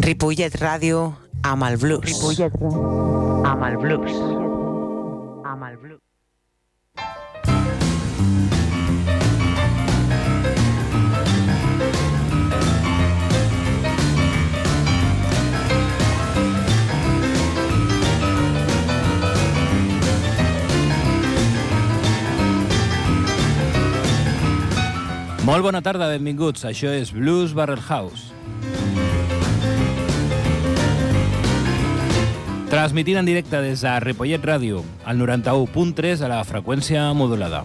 Ripollet Ràdio amb el blues. Ripollet amb el blues. Amb el blues. Molt bona tarda, benvinguts. Això és Blues Barrel House. Transmitint en directe des de Ripollet Ràdio, al 91.3 a la freqüència modulada.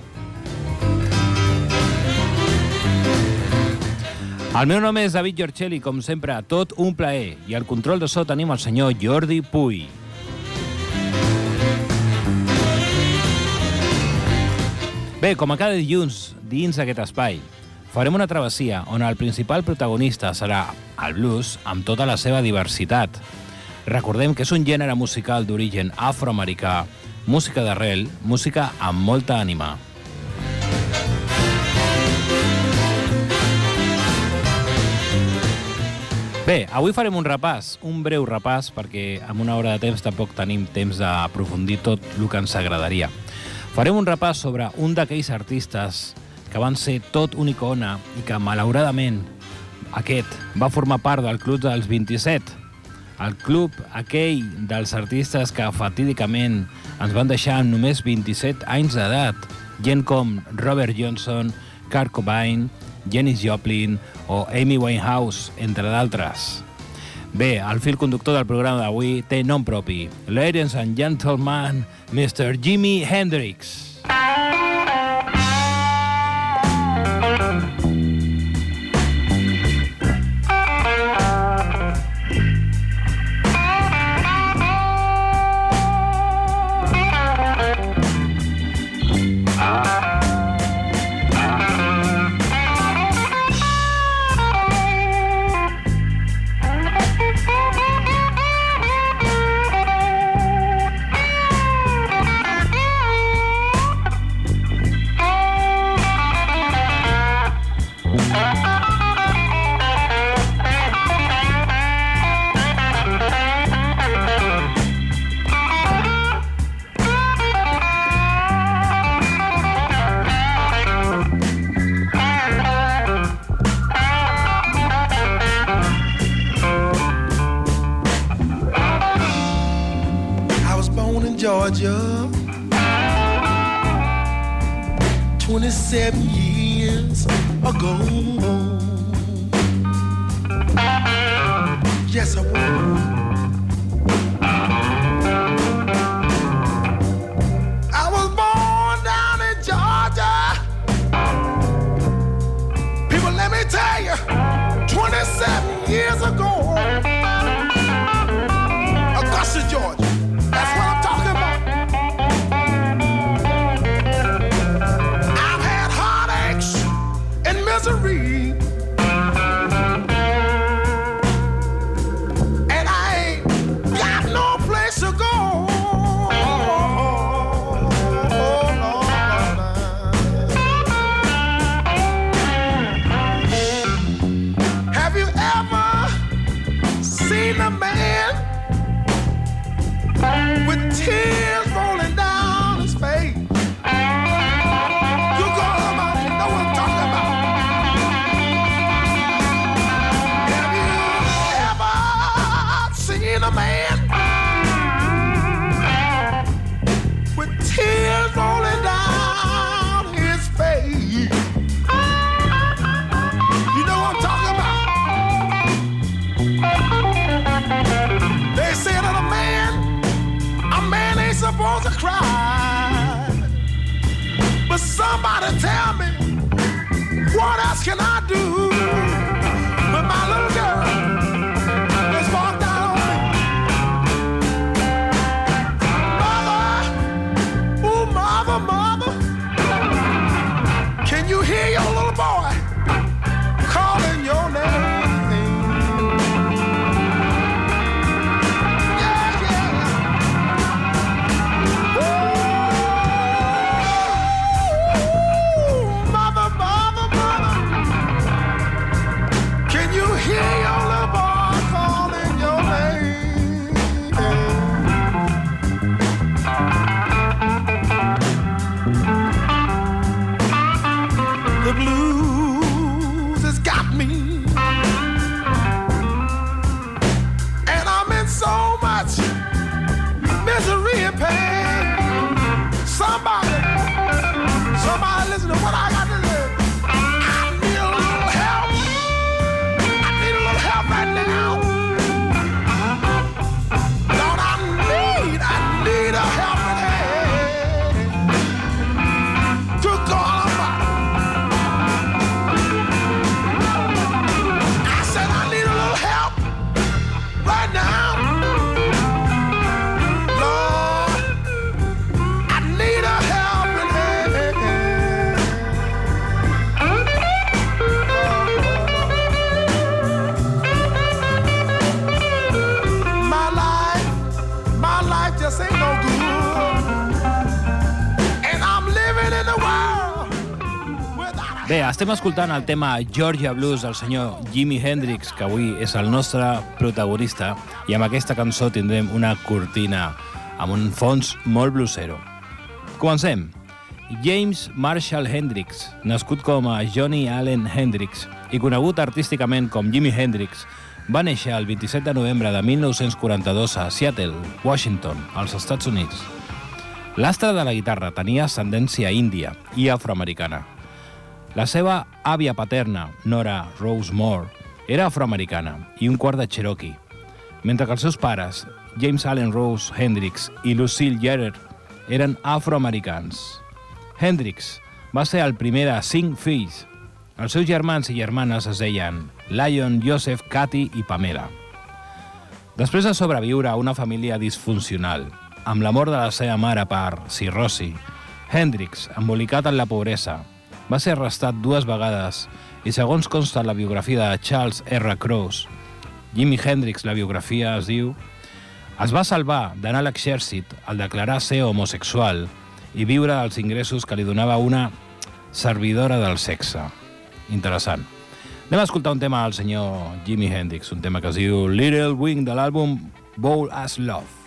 El meu nom és David Giorcelli, com sempre, tot un plaer, i al control de so tenim el senyor Jordi Puy. Bé, com a cada dilluns, dins d'aquest espai, farem una travessia on el principal protagonista serà el blues amb tota la seva diversitat. Recordem que és un gènere musical d'origen afroamericà, música d'arrel, música amb molta ànima. Bé, avui farem un repàs, un breu repàs, perquè amb una hora de temps tampoc tenim temps d'aprofundir tot el que ens agradaria. Farem un repàs sobre un d'aquells artistes que van ser tot una icona i que, malauradament, aquest va formar part del Club dels 27, el club aquell dels artistes que fatídicament ens van deixar amb només 27 anys d'edat, gent com Robert Johnson, Kurt Cobain, Janis Joplin o Amy Winehouse, entre d'altres. Bé, el fil conductor del programa d'avui té nom propi. Ladies and gentlemen, Mr. Jimi Hendrix. Estem escoltant el tema Georgia Blues del senyor Jimi Hendrix, que avui és el nostre protagonista, i amb aquesta cançó tindrem una cortina amb un fons molt bluesero. Comencem. James Marshall Hendrix, nascut com a Johnny Allen Hendrix i conegut artísticament com Jimi Hendrix, va néixer el 27 de novembre de 1942 a Seattle, Washington, als Estats Units. L'astre de la guitarra tenia ascendència índia i afroamericana. La seva àvia paterna, Nora Rose Moore, era afroamericana i un quart de Cherokee, mentre que els seus pares, James Allen Rose Hendrix i Lucille Jeter, eren afroamericans. Hendrix va ser el primer de cinc fills. Els seus germans i germanes es deien Lion, Joseph, Cathy i Pamela. Després de sobreviure a una família disfuncional, amb la mort de la seva mare per cirrosi, Hendrix, embolicat en la pobresa, va ser arrestat dues vegades i segons consta la biografia de Charles R. Cross, Jimi Hendrix, la biografia es diu, es va salvar d'anar a l'exèrcit al declarar ser homosexual i viure dels ingressos que li donava una servidora del sexe. Interessant. Anem a escoltar un tema del senyor Jimi Hendrix, un tema que es diu Little Wing de l'àlbum Bowl as Love.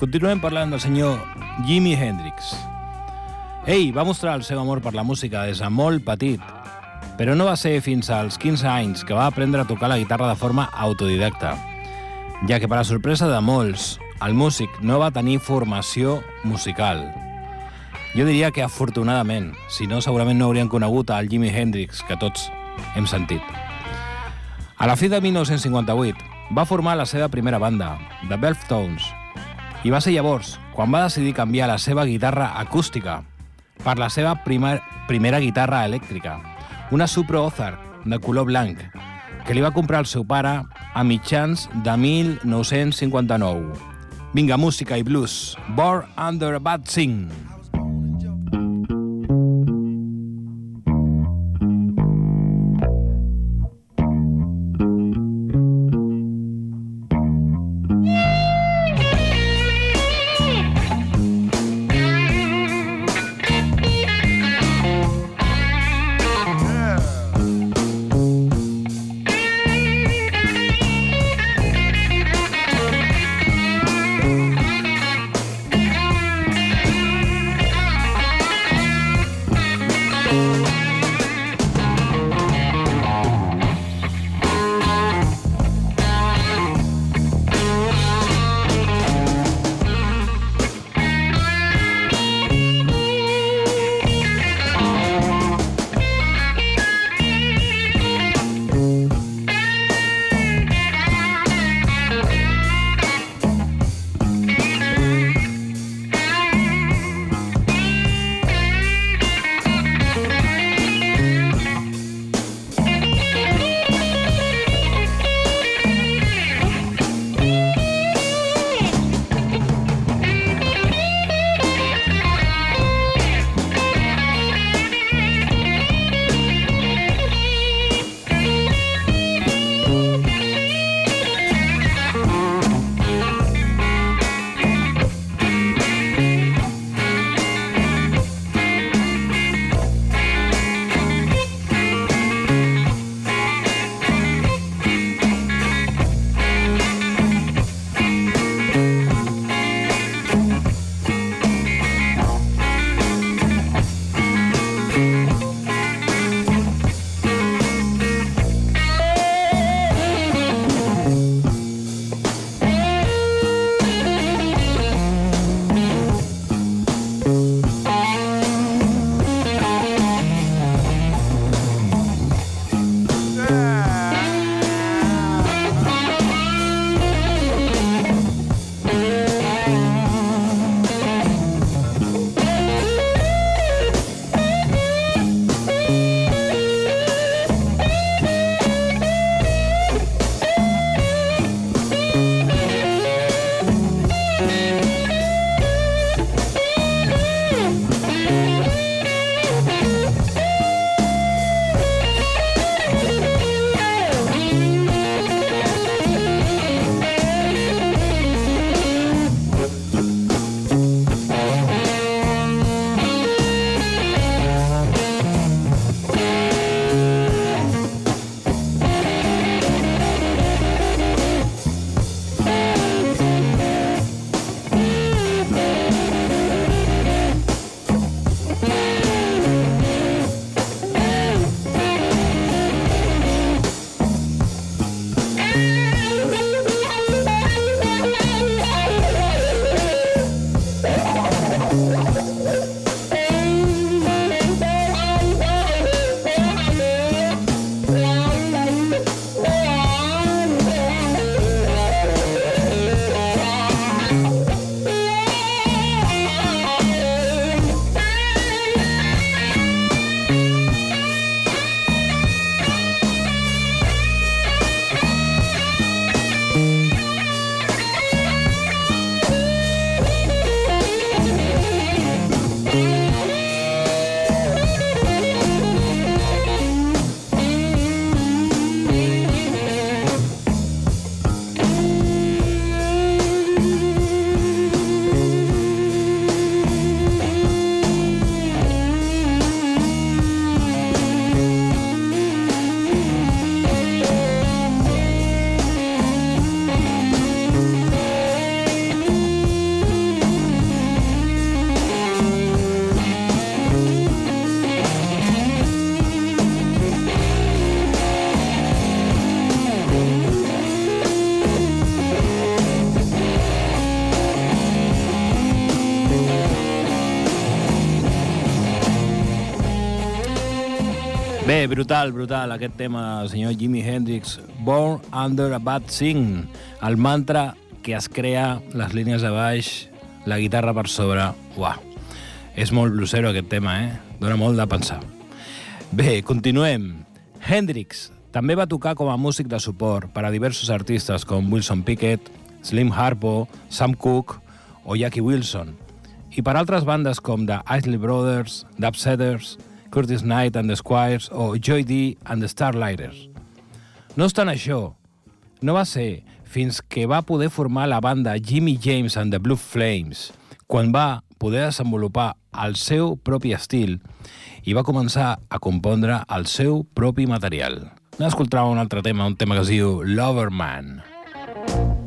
Continuem parlant del senyor Jimi Hendrix. Ell va mostrar el seu amor per la música des de molt petit, però no va ser fins als 15 anys que va aprendre a tocar la guitarra de forma autodidacta, ja que per a sorpresa de molts, el músic no va tenir formació musical. Jo diria que afortunadament, si no segurament no haurien conegut al Jimi Hendrix que tots hem sentit. A la fi de 1958 va formar la seva primera banda, The Belftones, i va ser llavors quan va decidir canviar la seva guitarra acústica per la seva primer, primera guitarra elèctrica, una Supro Ozark de color blanc, que li va comprar el seu pare a mitjans de 1959. Vinga, música i blues. Born Under a Bad Sing. Bé, brutal, brutal, aquest tema del senyor Jimi Hendrix, Born Under a Bad Sing, el mantra que es crea les línies de baix, la guitarra per sobre. Uah, és molt blusero aquest tema, eh? Dóna molt de pensar. Bé, continuem. Hendrix també va tocar com a músic de suport per a diversos artistes com Wilson Pickett, Slim Harpo, Sam Cooke o Jackie Wilson, i per altres bandes com The Isley Brothers, The Upsetters, Curtis Knight and the Squires o Joy D and the Starlighters. No obstant això, no va ser fins que va poder formar la banda Jimmy James and the Blue Flames, quan va poder desenvolupar el seu propi estil i va començar a compondre el seu propi material. Anem a escoltar un altre tema, un tema que es diu Loverman. Here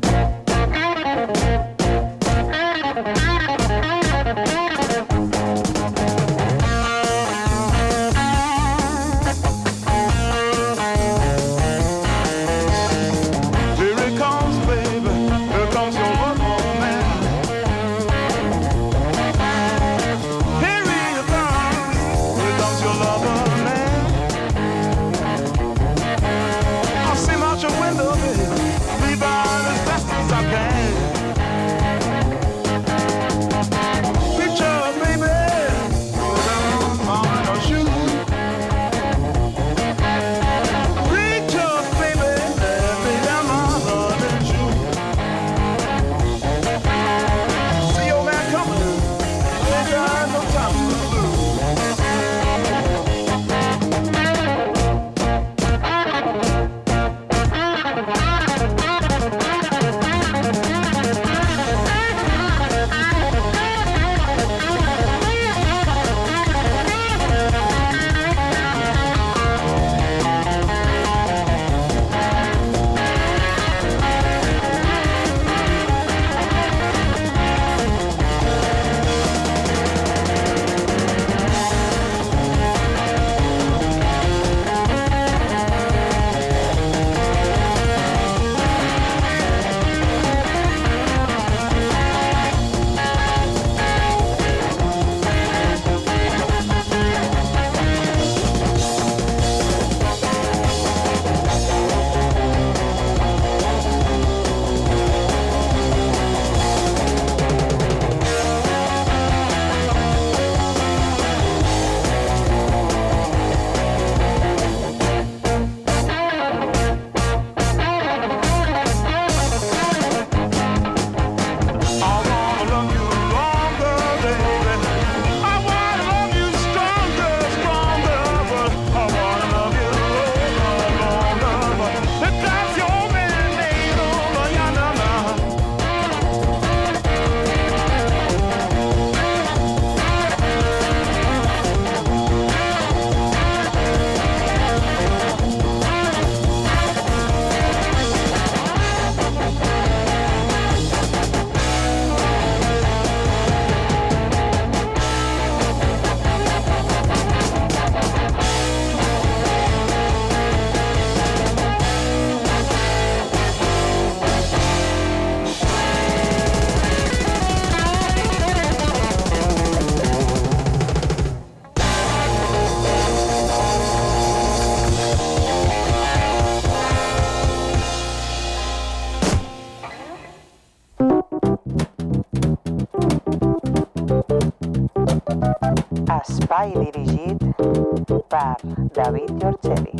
per David Giorgeli.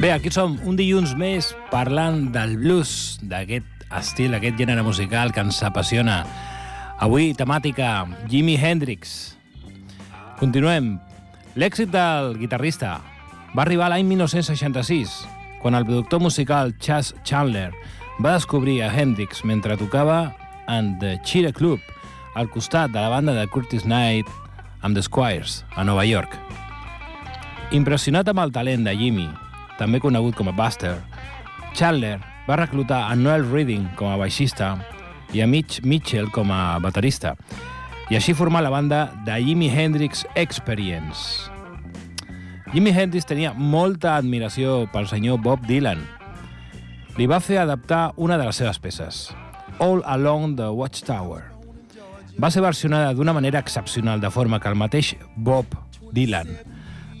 Bé, aquí som un dilluns més parlant del blues, d'aquest estil, aquest gènere musical que ens apassiona. Avui, temàtica Jimi Hendrix. Continuem. L'èxit del guitarrista va arribar l'any 1966, quan el productor musical Chas Chandler va descobrir a Hendrix mentre tocava en The Cheetah Club, al costat de la banda de Curtis Knight amb The Squires, a Nova York. Impressionat amb el talent de Jimmy, també conegut com a Buster, Chandler va reclutar a Noel Reading com a baixista i a Mitch Mitchell com a baterista, i així formar la banda de Jimi Hendrix Experience. Jimi Hendrix tenia molta admiració pel senyor Bob Dylan. Li va fer adaptar una de les seves peces. All Along the Watchtower. Va ser versionada d'una manera excepcional, de forma que el mateix Bob Dylan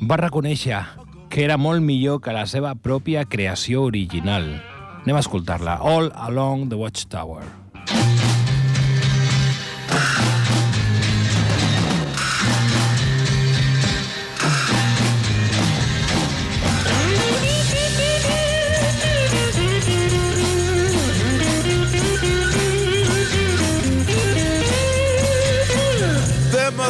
va reconèixer que era molt millor que la seva pròpia creació original. Anem a escoltar-la. All Along the Watchtower. There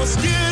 The hour's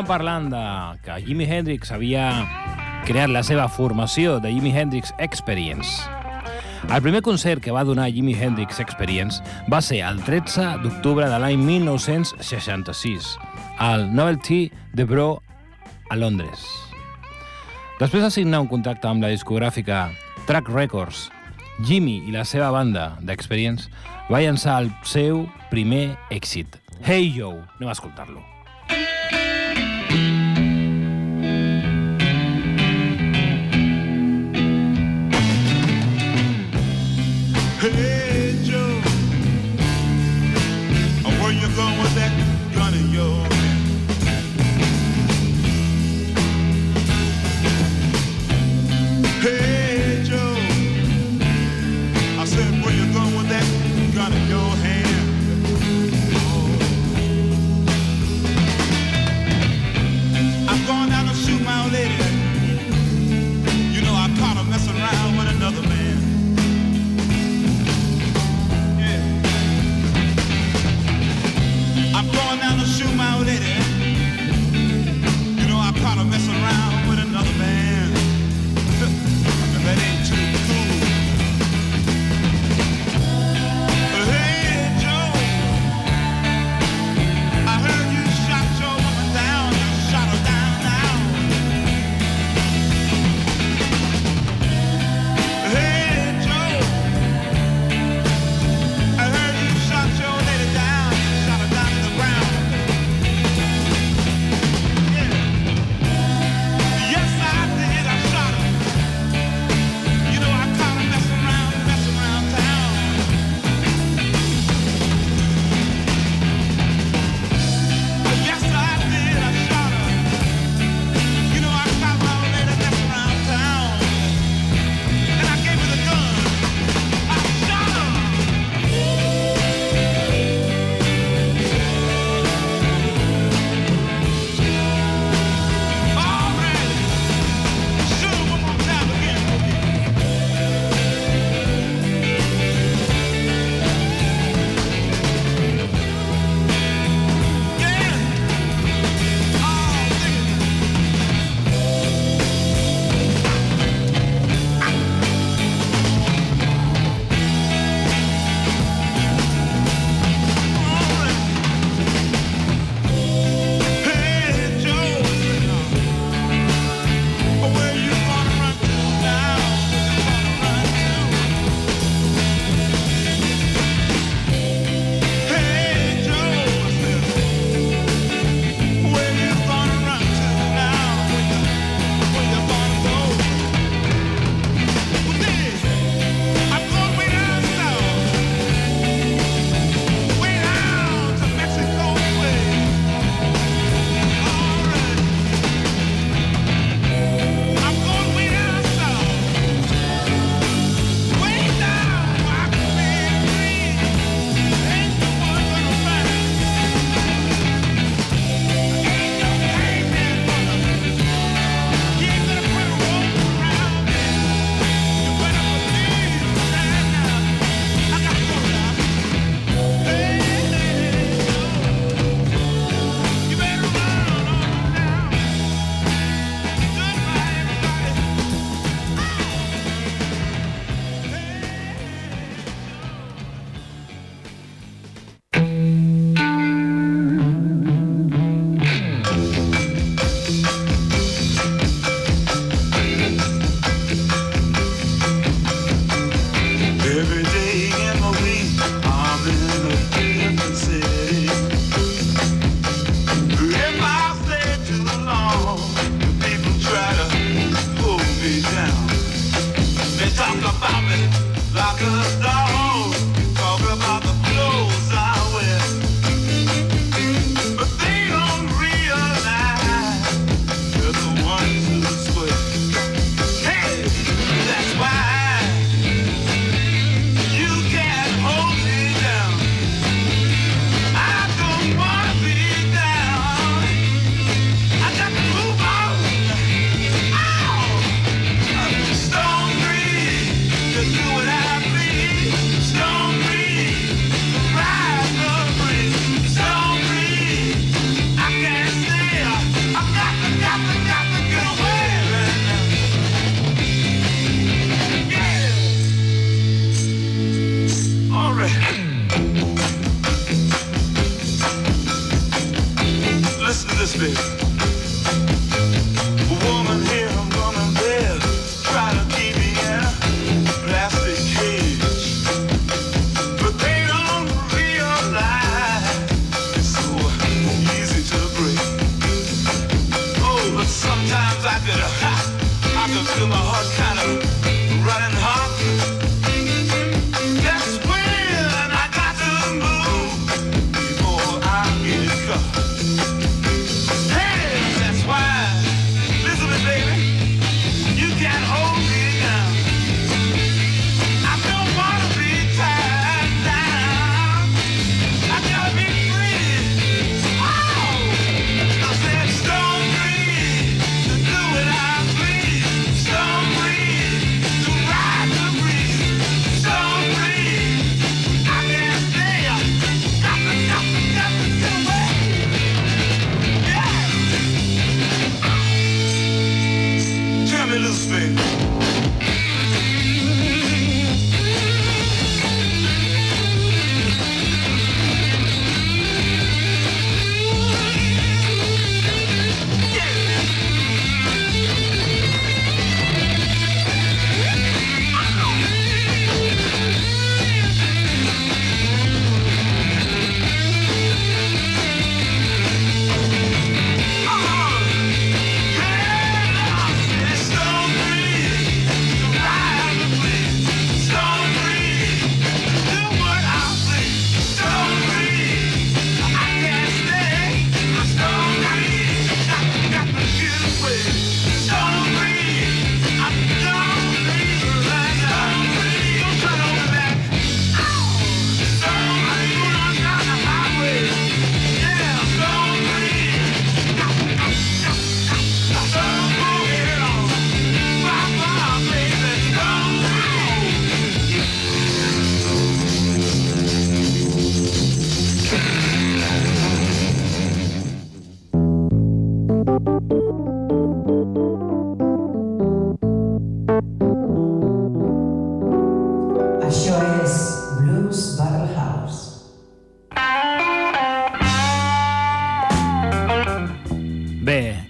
estàvem parlant de que Jimi Hendrix havia creat la seva formació de Jimi Hendrix Experience. El primer concert que va donar Jimi Hendrix Experience va ser el 13 d'octubre de l'any 1966, al Novelty de Bro a Londres. Després de signar un contracte amb la discogràfica Track Records, Jimmy i la seva banda d'Experience va llançar el seu primer èxit, Hey Joe. Anem a escoltar-lo. Hey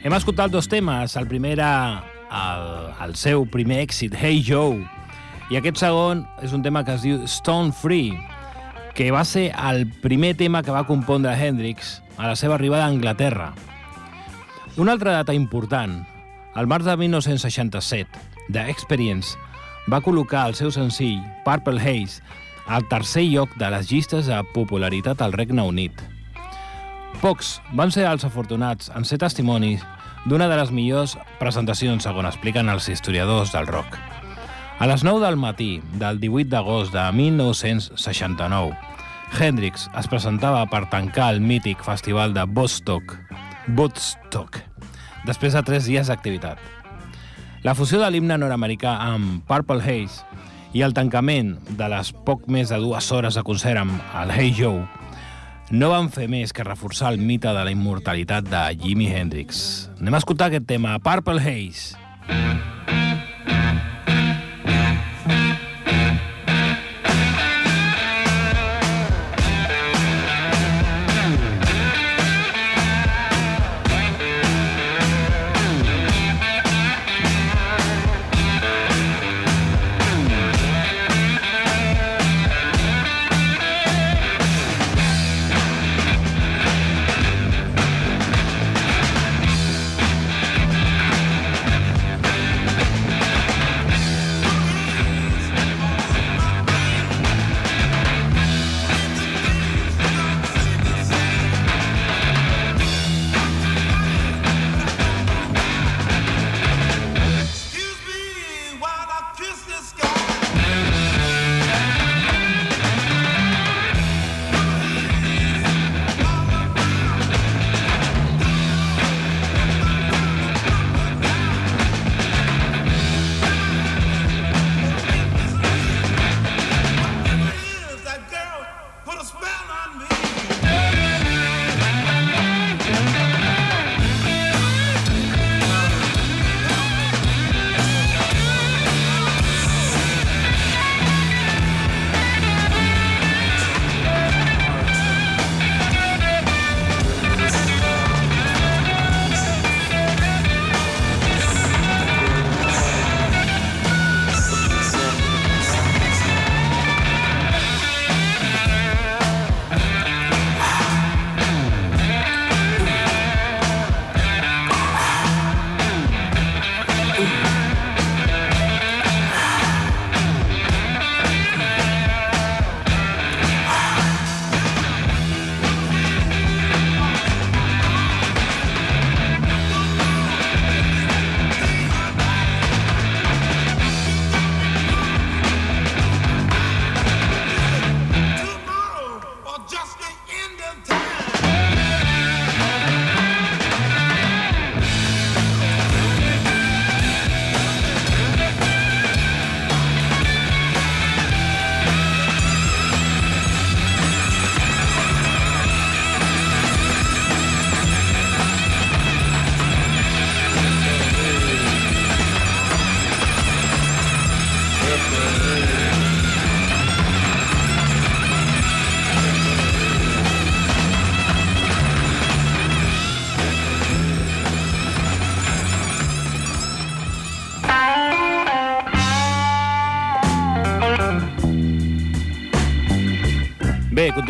escoltat dos temes. El primer era el, el seu primer èxit, Hey Joe, i aquest segon és un tema que es diu Stone Free, que va ser el primer tema que va compondre Hendrix a la seva arribada a Anglaterra. Una altra data important, el març de 1967, The Experience va col·locar el seu senzill Purple Haze al tercer lloc de les llistes de popularitat al Regne Unit. Pocs van ser els afortunats en ser testimonis d'una de les millors presentacions, segons expliquen els historiadors del rock. A les 9 del matí del 18 d'agost de 1969, Hendrix es presentava per tancar el mític festival de Woodstock, Woodstock, després de tres dies d'activitat. La fusió de l'himne nord-americà amb Purple Haze i el tancament de les poc més de dues hores de concert amb el Hey Joe no van fer més que reforçar el mite de la immortalitat de Jimi Hendrix. Anem a escoltar aquest tema, Purple Haze. Bé,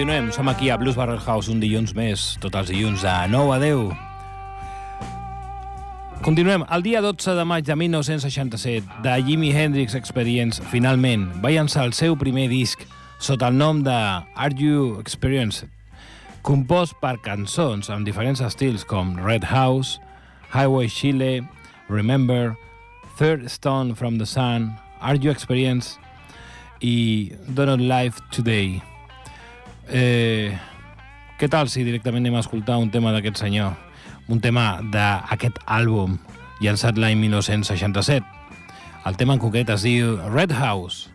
continuem. Som aquí a Blues Barrel House un dilluns més, tots els dilluns de 9 a 10. Continuem. El dia 12 de maig de 1967, de Jimi Hendrix Experience, finalment, va llançar el seu primer disc sota el nom de Are You Experienced? Compost per cançons amb diferents estils com Red House, Highway Chile, Remember, Third Stone from the Sun, Are You Experienced i Donut Life Today. Eh, què tal si directament anem a escoltar un tema d'aquest senyor? Un tema d'aquest àlbum llançat l'any 1967. El tema en concret es diu Red House.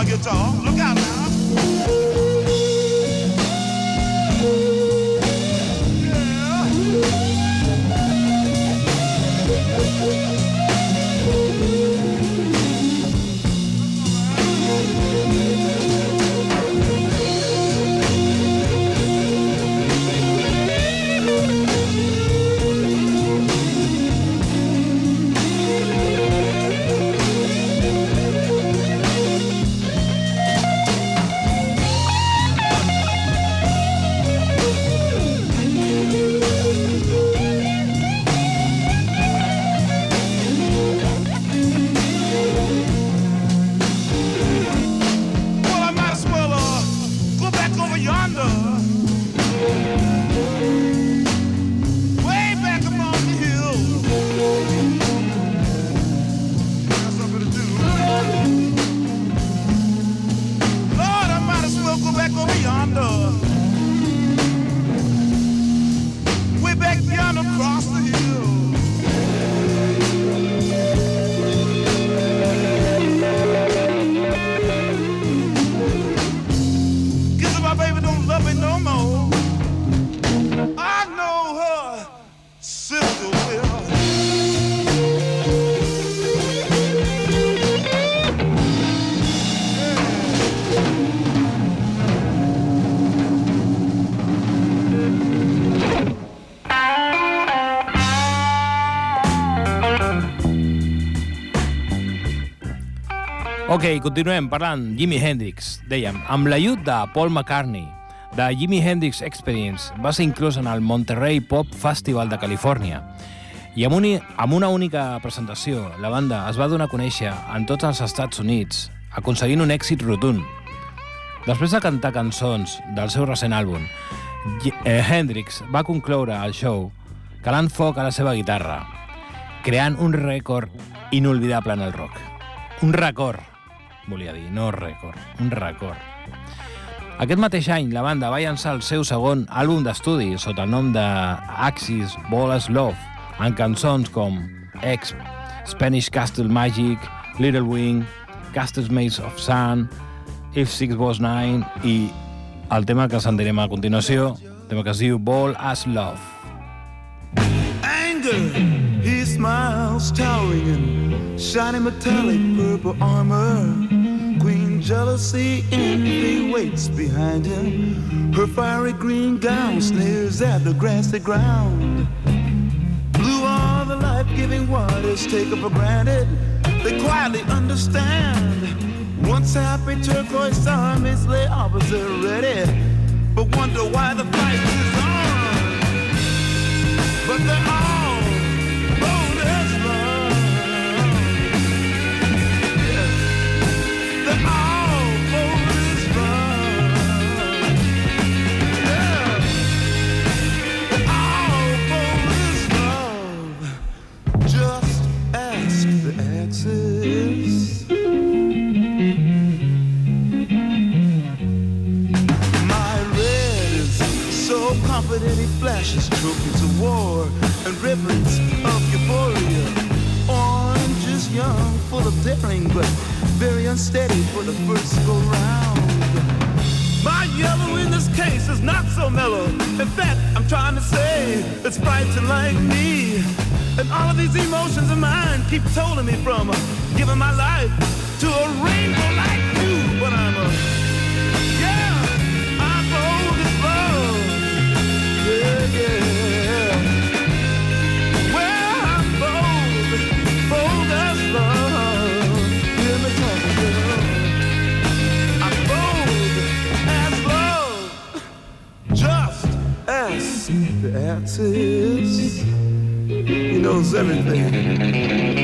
My guitar. Look out now. Ok, continuem parlant. Jimi Hendrix, dèiem, amb l'ajut de Paul McCartney, de Jimi Hendrix Experience, va ser inclús en el Monterey Pop Festival de Califòrnia. I amb, un, amb una única presentació, la banda es va donar a conèixer en tots els Estats Units, aconseguint un èxit rotund. Després de cantar cançons del seu recent àlbum, eh, Hendrix va concloure el show calant foc a la seva guitarra, creant un rècord inolvidable en el rock. Un record, volia dir, no rècord, un record. Aquest mateix any, la banda va llançar el seu segon àlbum d'estudi sota el nom de Axis Ball as Love, amb cançons com X, Spanish Castle Magic, Little Wing, Castles Maze of Sun, If Six Was Nine i el tema que sentirem a continuació, el tema que es diu Ball as Love. anger. He smiles, towering in shiny metallic purple armor. Queen jealousy, envy waits behind him. Her fiery green gown sneers at the grassy ground. Blue are the life-giving waters taken for granted. They quietly understand. Once happy turquoise armies lay opposite ready, but wonder why the fight is on. But they're all these emotions of mine keep tolling me from uh, giving my life to a rainbow like you. But I'm a, yeah, I'm bold as love. Yeah, yeah. Well, I'm bold, bold as love. Hear me talking, girl. I'm bold as love. Just ask the axis. Knows everything.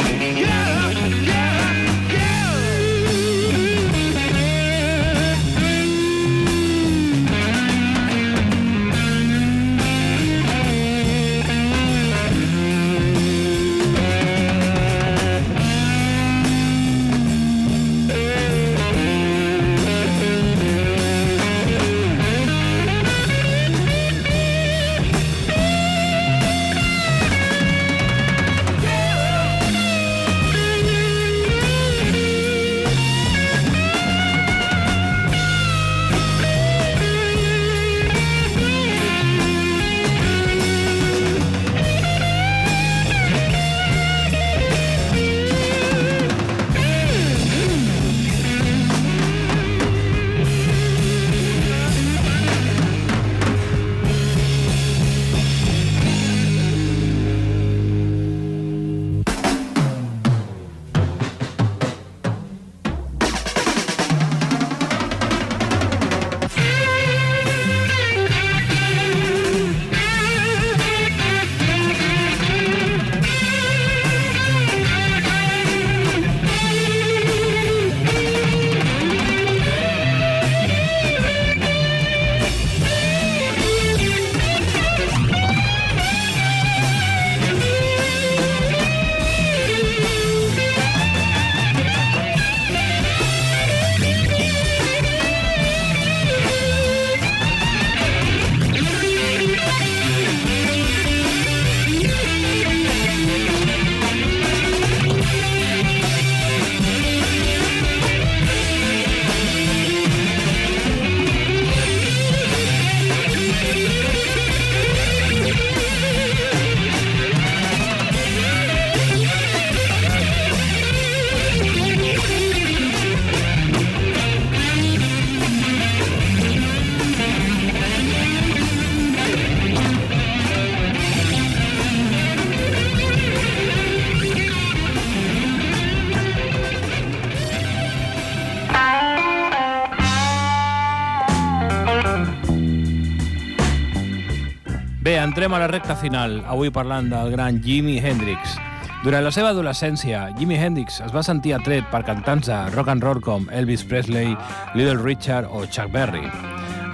Entrem a la recta final, avui parlant del gran Jimi Hendrix. Durant la seva adolescència, Jimi Hendrix es va sentir atret per cantants de rock and roll com Elvis Presley, Little Richard o Chuck Berry.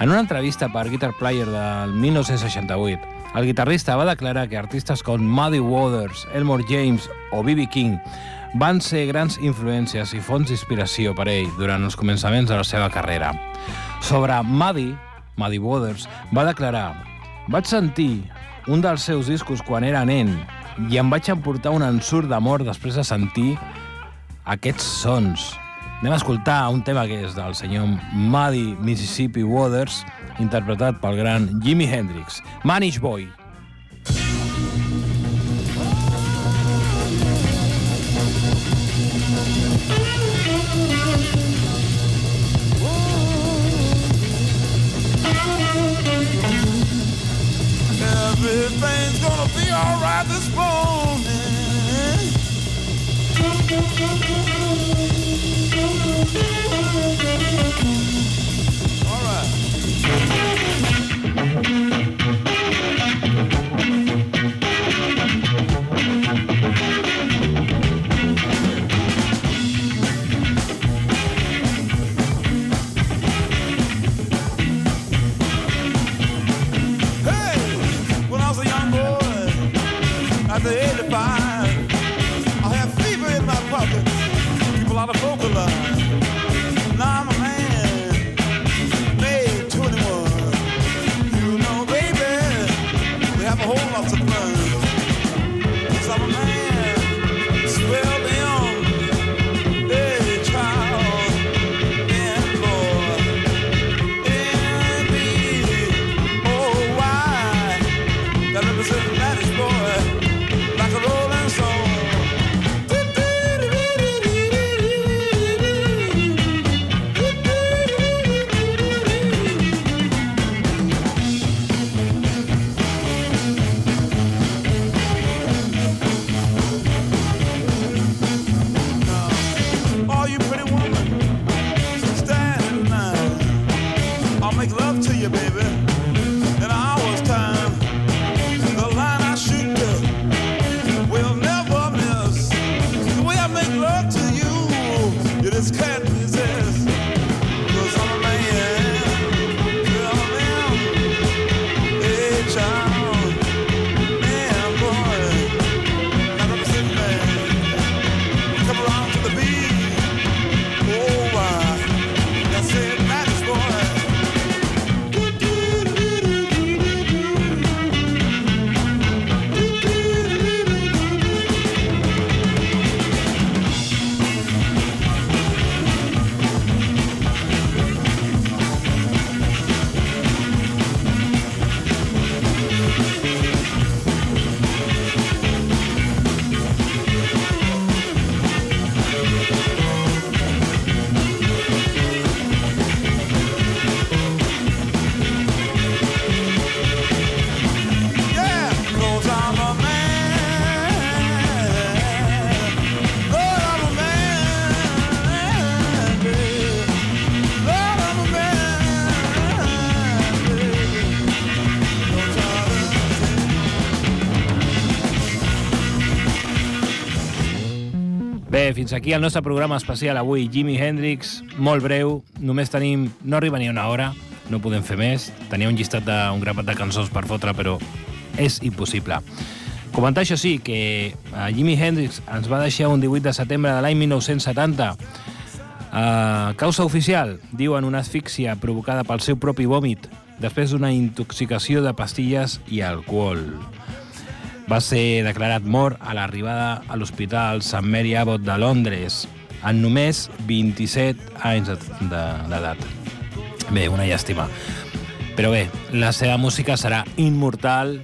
En una entrevista per Guitar Player del 1968, el guitarrista va declarar que artistes com Muddy Waters, Elmore James o B.B. King van ser grans influències i fonts d'inspiració per ell durant els començaments de la seva carrera. Sobre Muddy, Muddy Waters, va declarar Vaig sentir un dels seus discos quan era nen i em vaig emportar un ensurt d'amor després de sentir aquests sons. Anem a escoltar un tema que és del senyor Muddy Mississippi Waters, interpretat pel gran Jimi Hendrix, Manish Boy. Everything's gonna be alright this morning. Fins aquí el nostre programa especial avui, Jimi Hendrix, molt breu, només tenim... no arriba ni una hora, no podem fer més, tenia un llistat de, un grapat de cançons per fotre, però és impossible. Comentar això sí, que eh, Jimi Hendrix ens va deixar un 18 de setembre de l'any 1970. Uh, causa oficial, diuen una asfíxia provocada pel seu propi vòmit després d'una intoxicació de pastilles i alcohol. Va ser declarat mort a l'arribada a l'Hospital St. Mary Abbott de Londres en només 27 anys de- de- d'edat. Bé, una llàstima. Però bé, la seva música serà immortal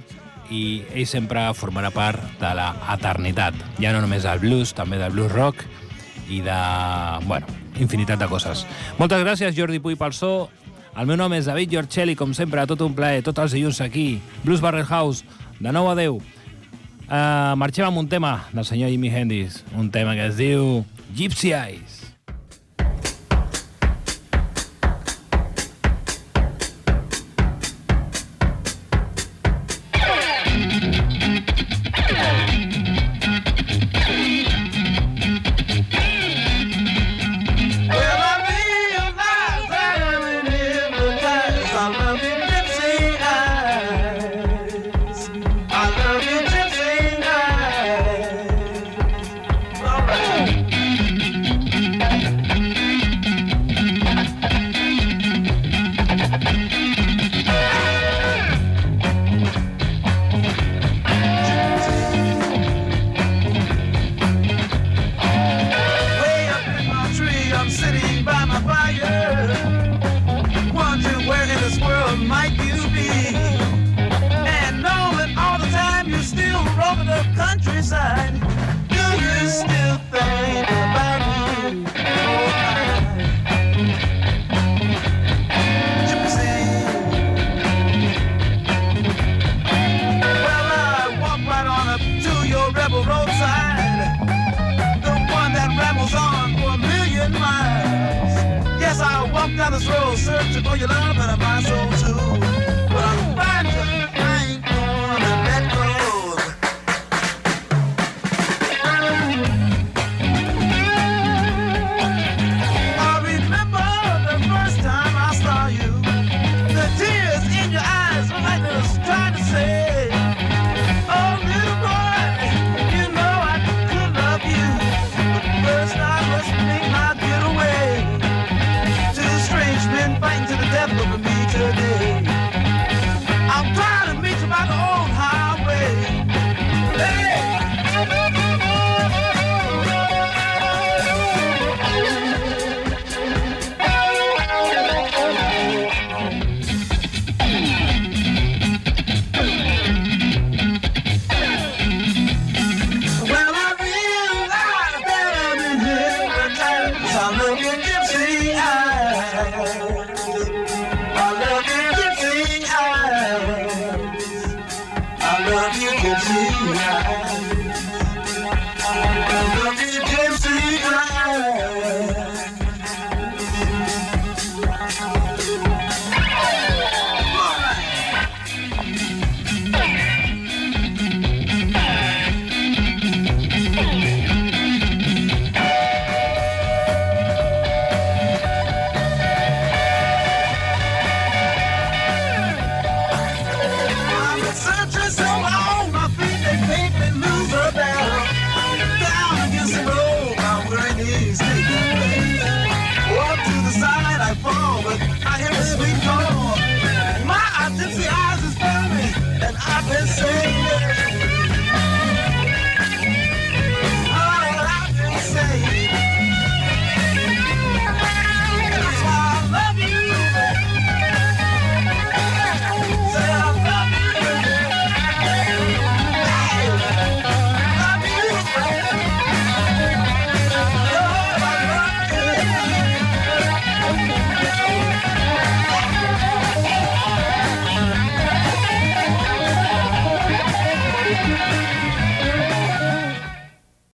i ell sempre formarà part de la eternitat. Ja no només del blues, també del blues rock i de, bueno, infinitat de coses. Moltes gràcies, Jordi Puy, pel so. El meu nom és David Giorcelli, com sempre, tot un plaer, tots els dilluns aquí. Blues Barrel House, de nou a 10. Uh, marxem amb un tema del senyor Jimi Hendrix, un tema que es diu Gypsy Eyes.